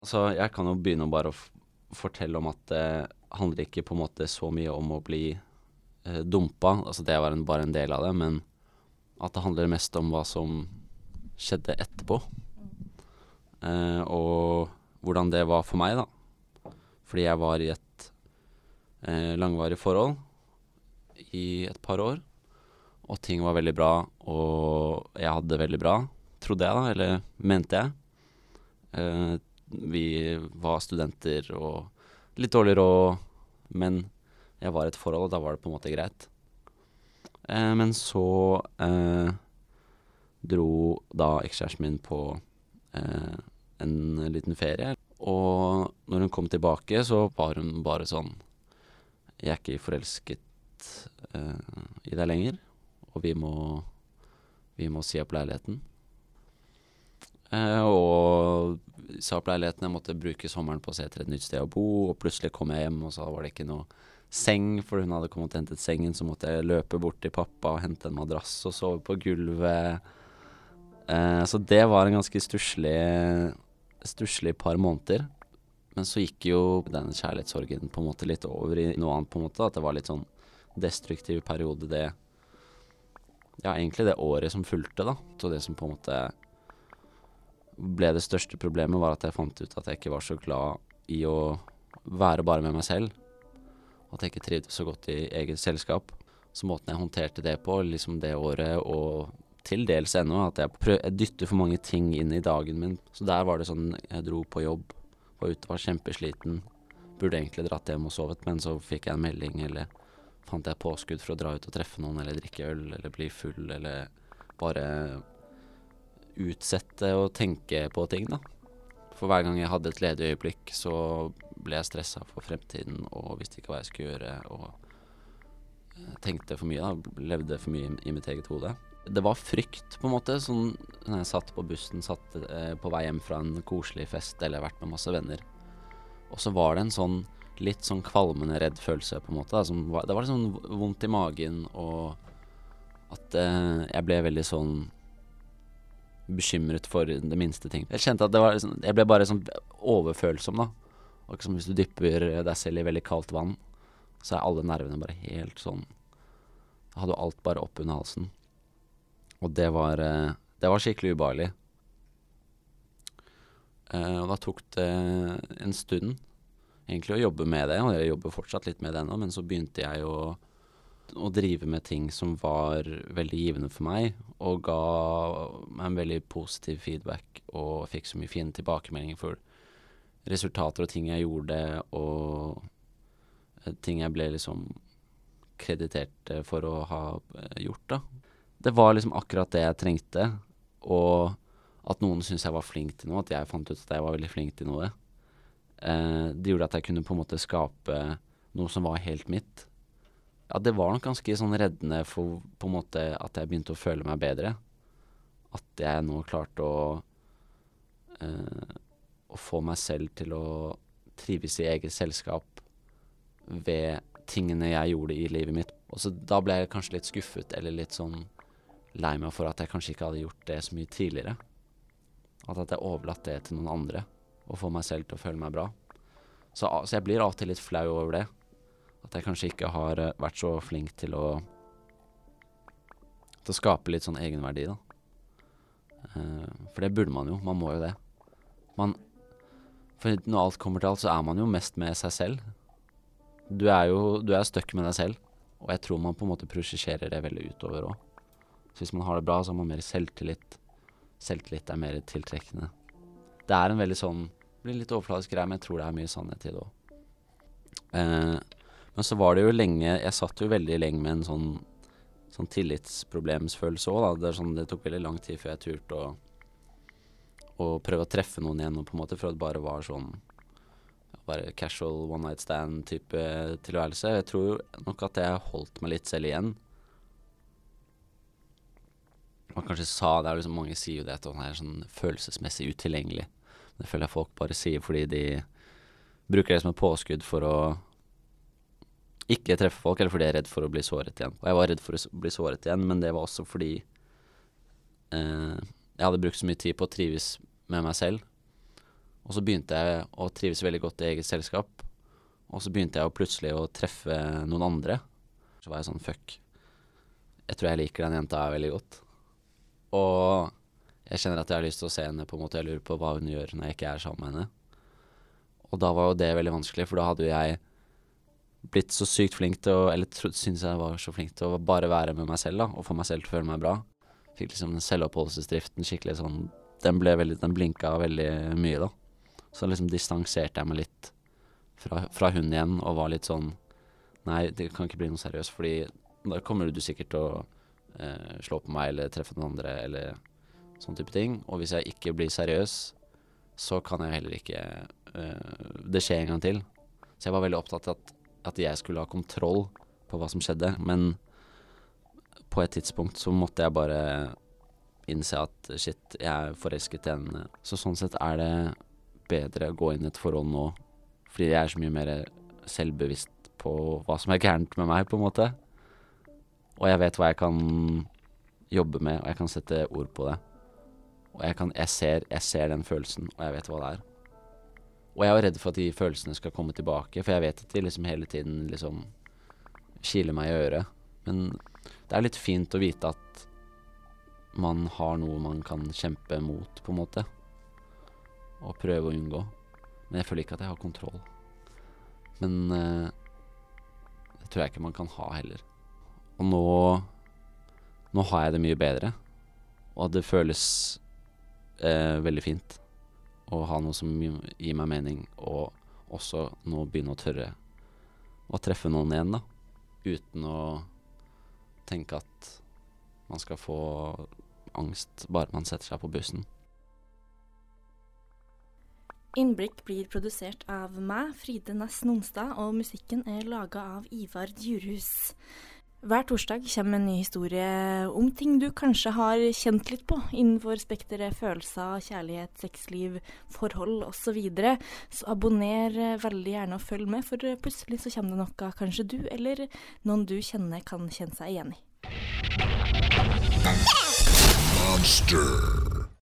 Så jeg kan jo begynne å bare fortelle om at det handler ikke på en måte så mye om å bli eh, dumpa, altså det var en, bare en del av det, men at det handler mest om hva som skjedde etterpå. Eh, og hvordan det var for meg, da. Fordi jeg var i et eh, langvarig forhold i et par år, og ting var veldig bra, og jeg hadde det veldig bra, trodde jeg, da, eller mente jeg. Eh, vi var studenter og litt dårlig råd, men jeg var i et forhold, og da var det på en måte greit. Eh, men så eh, dro da ekskjæresten min på eh, en liten ferie. Og når hun kom tilbake, så var hun bare sånn Jeg er ikke forelsket eh, i deg lenger, og vi må, vi må si opp leiligheten. Eh, og sa opp leiligheten. Jeg måtte bruke sommeren på å se etter et nytt sted å bo, og plutselig kom jeg hjem, og så var det ikke noe seng, for hun hadde kommet og hentet sengen, så måtte jeg løpe bort til pappa og hente en madrass og sove på gulvet. Eh, så det var en ganske stusslig par måneder. Men så gikk jo denne kjærlighetssorgen på en måte litt over i noe annet, på en måte. At det var litt sånn destruktiv periode, det Ja, egentlig det året som fulgte, da. Så det som på en måte ble det største problemet, var at jeg fant ut at jeg ikke var så glad i å være bare med meg selv. At jeg ikke trivdes så godt i eget selskap. Så måten jeg håndterte det på, liksom det året og til dels ennå, at jeg, prøv, jeg dytter for mange ting inn i dagen min. Så der var det sånn Jeg dro på jobb, var ute, var kjempesliten. Burde egentlig dratt hjem og sovet, men så fikk jeg en melding, eller fant jeg påskudd for å dra ut og treffe noen, eller drikke øl, eller bli full, eller bare utsette å tenke på ting, da. For hver gang jeg hadde et ledig øyeblikk, så ble jeg stressa for fremtiden og visste ikke hva jeg skulle gjøre, og tenkte for mye, da. Levde for mye i mitt eget hode. Det var frykt, på en måte. Sånn når jeg satt på bussen, satt eh, på vei hjem fra en koselig fest eller vært med masse venner. Og så var det en sånn litt sånn kvalmende redd følelse, på en måte. Da, var, det var sånn vondt i magen, og at eh, jeg ble veldig sånn bekymret for det minste ting. Jeg kjente at det var liksom, Jeg ble bare sånn overfølsom, da. Akkurat som hvis du dypper deg selv i veldig kaldt vann, så er alle nervene bare helt sånn Da hadde alt bare opp under halsen. Og det var, eh, det var skikkelig ubehagelig. Uh, og da tok det en stund egentlig å jobbe med det, og jeg jobber fortsatt litt med det ennå, men så begynte jeg å, å drive med ting som var veldig givende for meg, og ga meg en veldig positiv feedback, og fikk så mye fine tilbakemeldinger for resultater og ting jeg gjorde, og ting jeg ble liksom kreditert for å ha uh, gjort, da det var liksom akkurat det jeg trengte. Og at noen syntes jeg var flink til noe, at jeg fant ut at jeg var veldig flink til noe. Eh, det gjorde at jeg kunne på en måte skape noe som var helt mitt. Ja, det var nok ganske sånn reddende for på en måte at jeg begynte å føle meg bedre. At jeg nå klarte å eh, Å få meg selv til å trives i eget selskap ved tingene jeg gjorde i livet mitt. Og så da ble jeg kanskje litt skuffet eller litt sånn lei meg for at jeg kanskje ikke hadde gjort det så mye tidligere. At, at jeg overlatt det til noen andre, og få meg selv til å føle meg bra. Så, så, jeg blir av og til litt flau over det. At jeg kanskje ikke har uh, vært så flink til å Til å skape litt sånn egenverdi, da. Uh, for det burde man jo. Man må jo det. Man For når alt kommer til alt, så er man jo mest med seg selv. Du er jo Du er stuck med deg selv. Og jeg tror man på en måte prosjekterer det veldig utover òg. Så hvis man har det bra, så har man mer selvtillit. Selvtillit er mer tiltrekkende. Det er en veldig sånn Blir litt overfladisk greie, men jeg tror det er mye sannhet i det òg. Eh, men så var det jo lenge Jeg satt jo veldig lenge med en sånn, sånn tillitsproblemsfølelse òg, da. Det, sånn, det, tok veldig lang tid før jeg turte å, å prøve å treffe noen igjen, på en måte, for det bare var sånn bare casual one night stand-type tilværelse. Jeg tror nok at jeg holdt meg litt selv igjen man kanskje sa det, liksom Mange sier jo det at man er sånn følelsesmessig utilgjengelig. Det føler jeg folk bare sier fordi de bruker det som et påskudd for å ikke treffe folk, eller fordi jeg er redd for å bli såret igjen. Og jeg var redd for å bli såret igjen, men det var også fordi eh, jeg hadde brukt så mye tid på å trives med meg selv. Og så begynte jeg å trives veldig godt i eget selskap. Og så begynte jeg å plutselig å treffe noen andre. Så var jeg sånn fuck. Jeg tror jeg liker den jenta her veldig godt. Og jeg kjenner at jeg har lyst til å se henne, på en måte. Jeg lurer på hva hun gjør når jeg ikke er sammen med henne. Og da var jo det veldig vanskelig, for da hadde jo jeg blitt så sykt flink til å Eller syntes jeg var så flink til å bare være med meg selv, da, og få meg selv til å føle meg bra. Fikk liksom den selvoppholdelsesdriften skikkelig sånn Den ble veldig Den blinka veldig mye, da. Så liksom distanserte jeg meg litt fra, fra hun igjen og var litt sånn Nei, det kan ikke bli noe seriøst, fordi da kommer du sikkert til å eh, slå på meg eller treffe noen andre eller sånn type ting. Og hvis jeg ikke blir seriøs, så kan jeg heller ikke eh, det skjer en gang til. Så jeg var veldig opptatt av at, at jeg skulle ha kontroll på hva som skjedde, men på et tidspunkt så måtte jeg bare innse at shit, jeg er forelsket i henne. Så sånn sett er det bedre å gå inn i et forhold nå, fordi jeg er så mye mer selvbevisst på hva som er gærent med meg, på en måte. Og jeg vet hva jeg kan jobbe med, og jeg kan sette ord på det. Og jeg, kan, jeg, ser, jeg ser den følelsen, og jeg vet hva det er. Og jeg var redd for at de følelsene skal komme tilbake, for jeg vet at de liksom hele tiden liksom kiler meg i øret. Men det er litt fint å vite at man har noe man kan kjempe mot, på en måte og prøve å unngå. Men jeg føler ikke at jeg har kontroll. Men eh, det tror jeg ikke man kan ha heller. Og nå Nå har jeg det mye bedre, og det føles eh, veldig fint å ha noe som gir meg mening, og også nå begynne å tørre å treffe noen igjen, da. Uten å tenke at man skal få angst bare man setter seg på bussen. Innblikk blir produsert av meg, Fride Næss Nonstad, og musikken er laga av Ivar Djurhus. Hver torsdag kommer en ny historie om ting du kanskje har kjent litt på innenfor spekteret følelser, kjærlighet, sexliv, forhold osv. Så, videre. så abonner veldig gjerne og følg med, for plutselig så kommer det noe kanskje du eller noen du kjenner kan kjenne seg igjen i. Monster.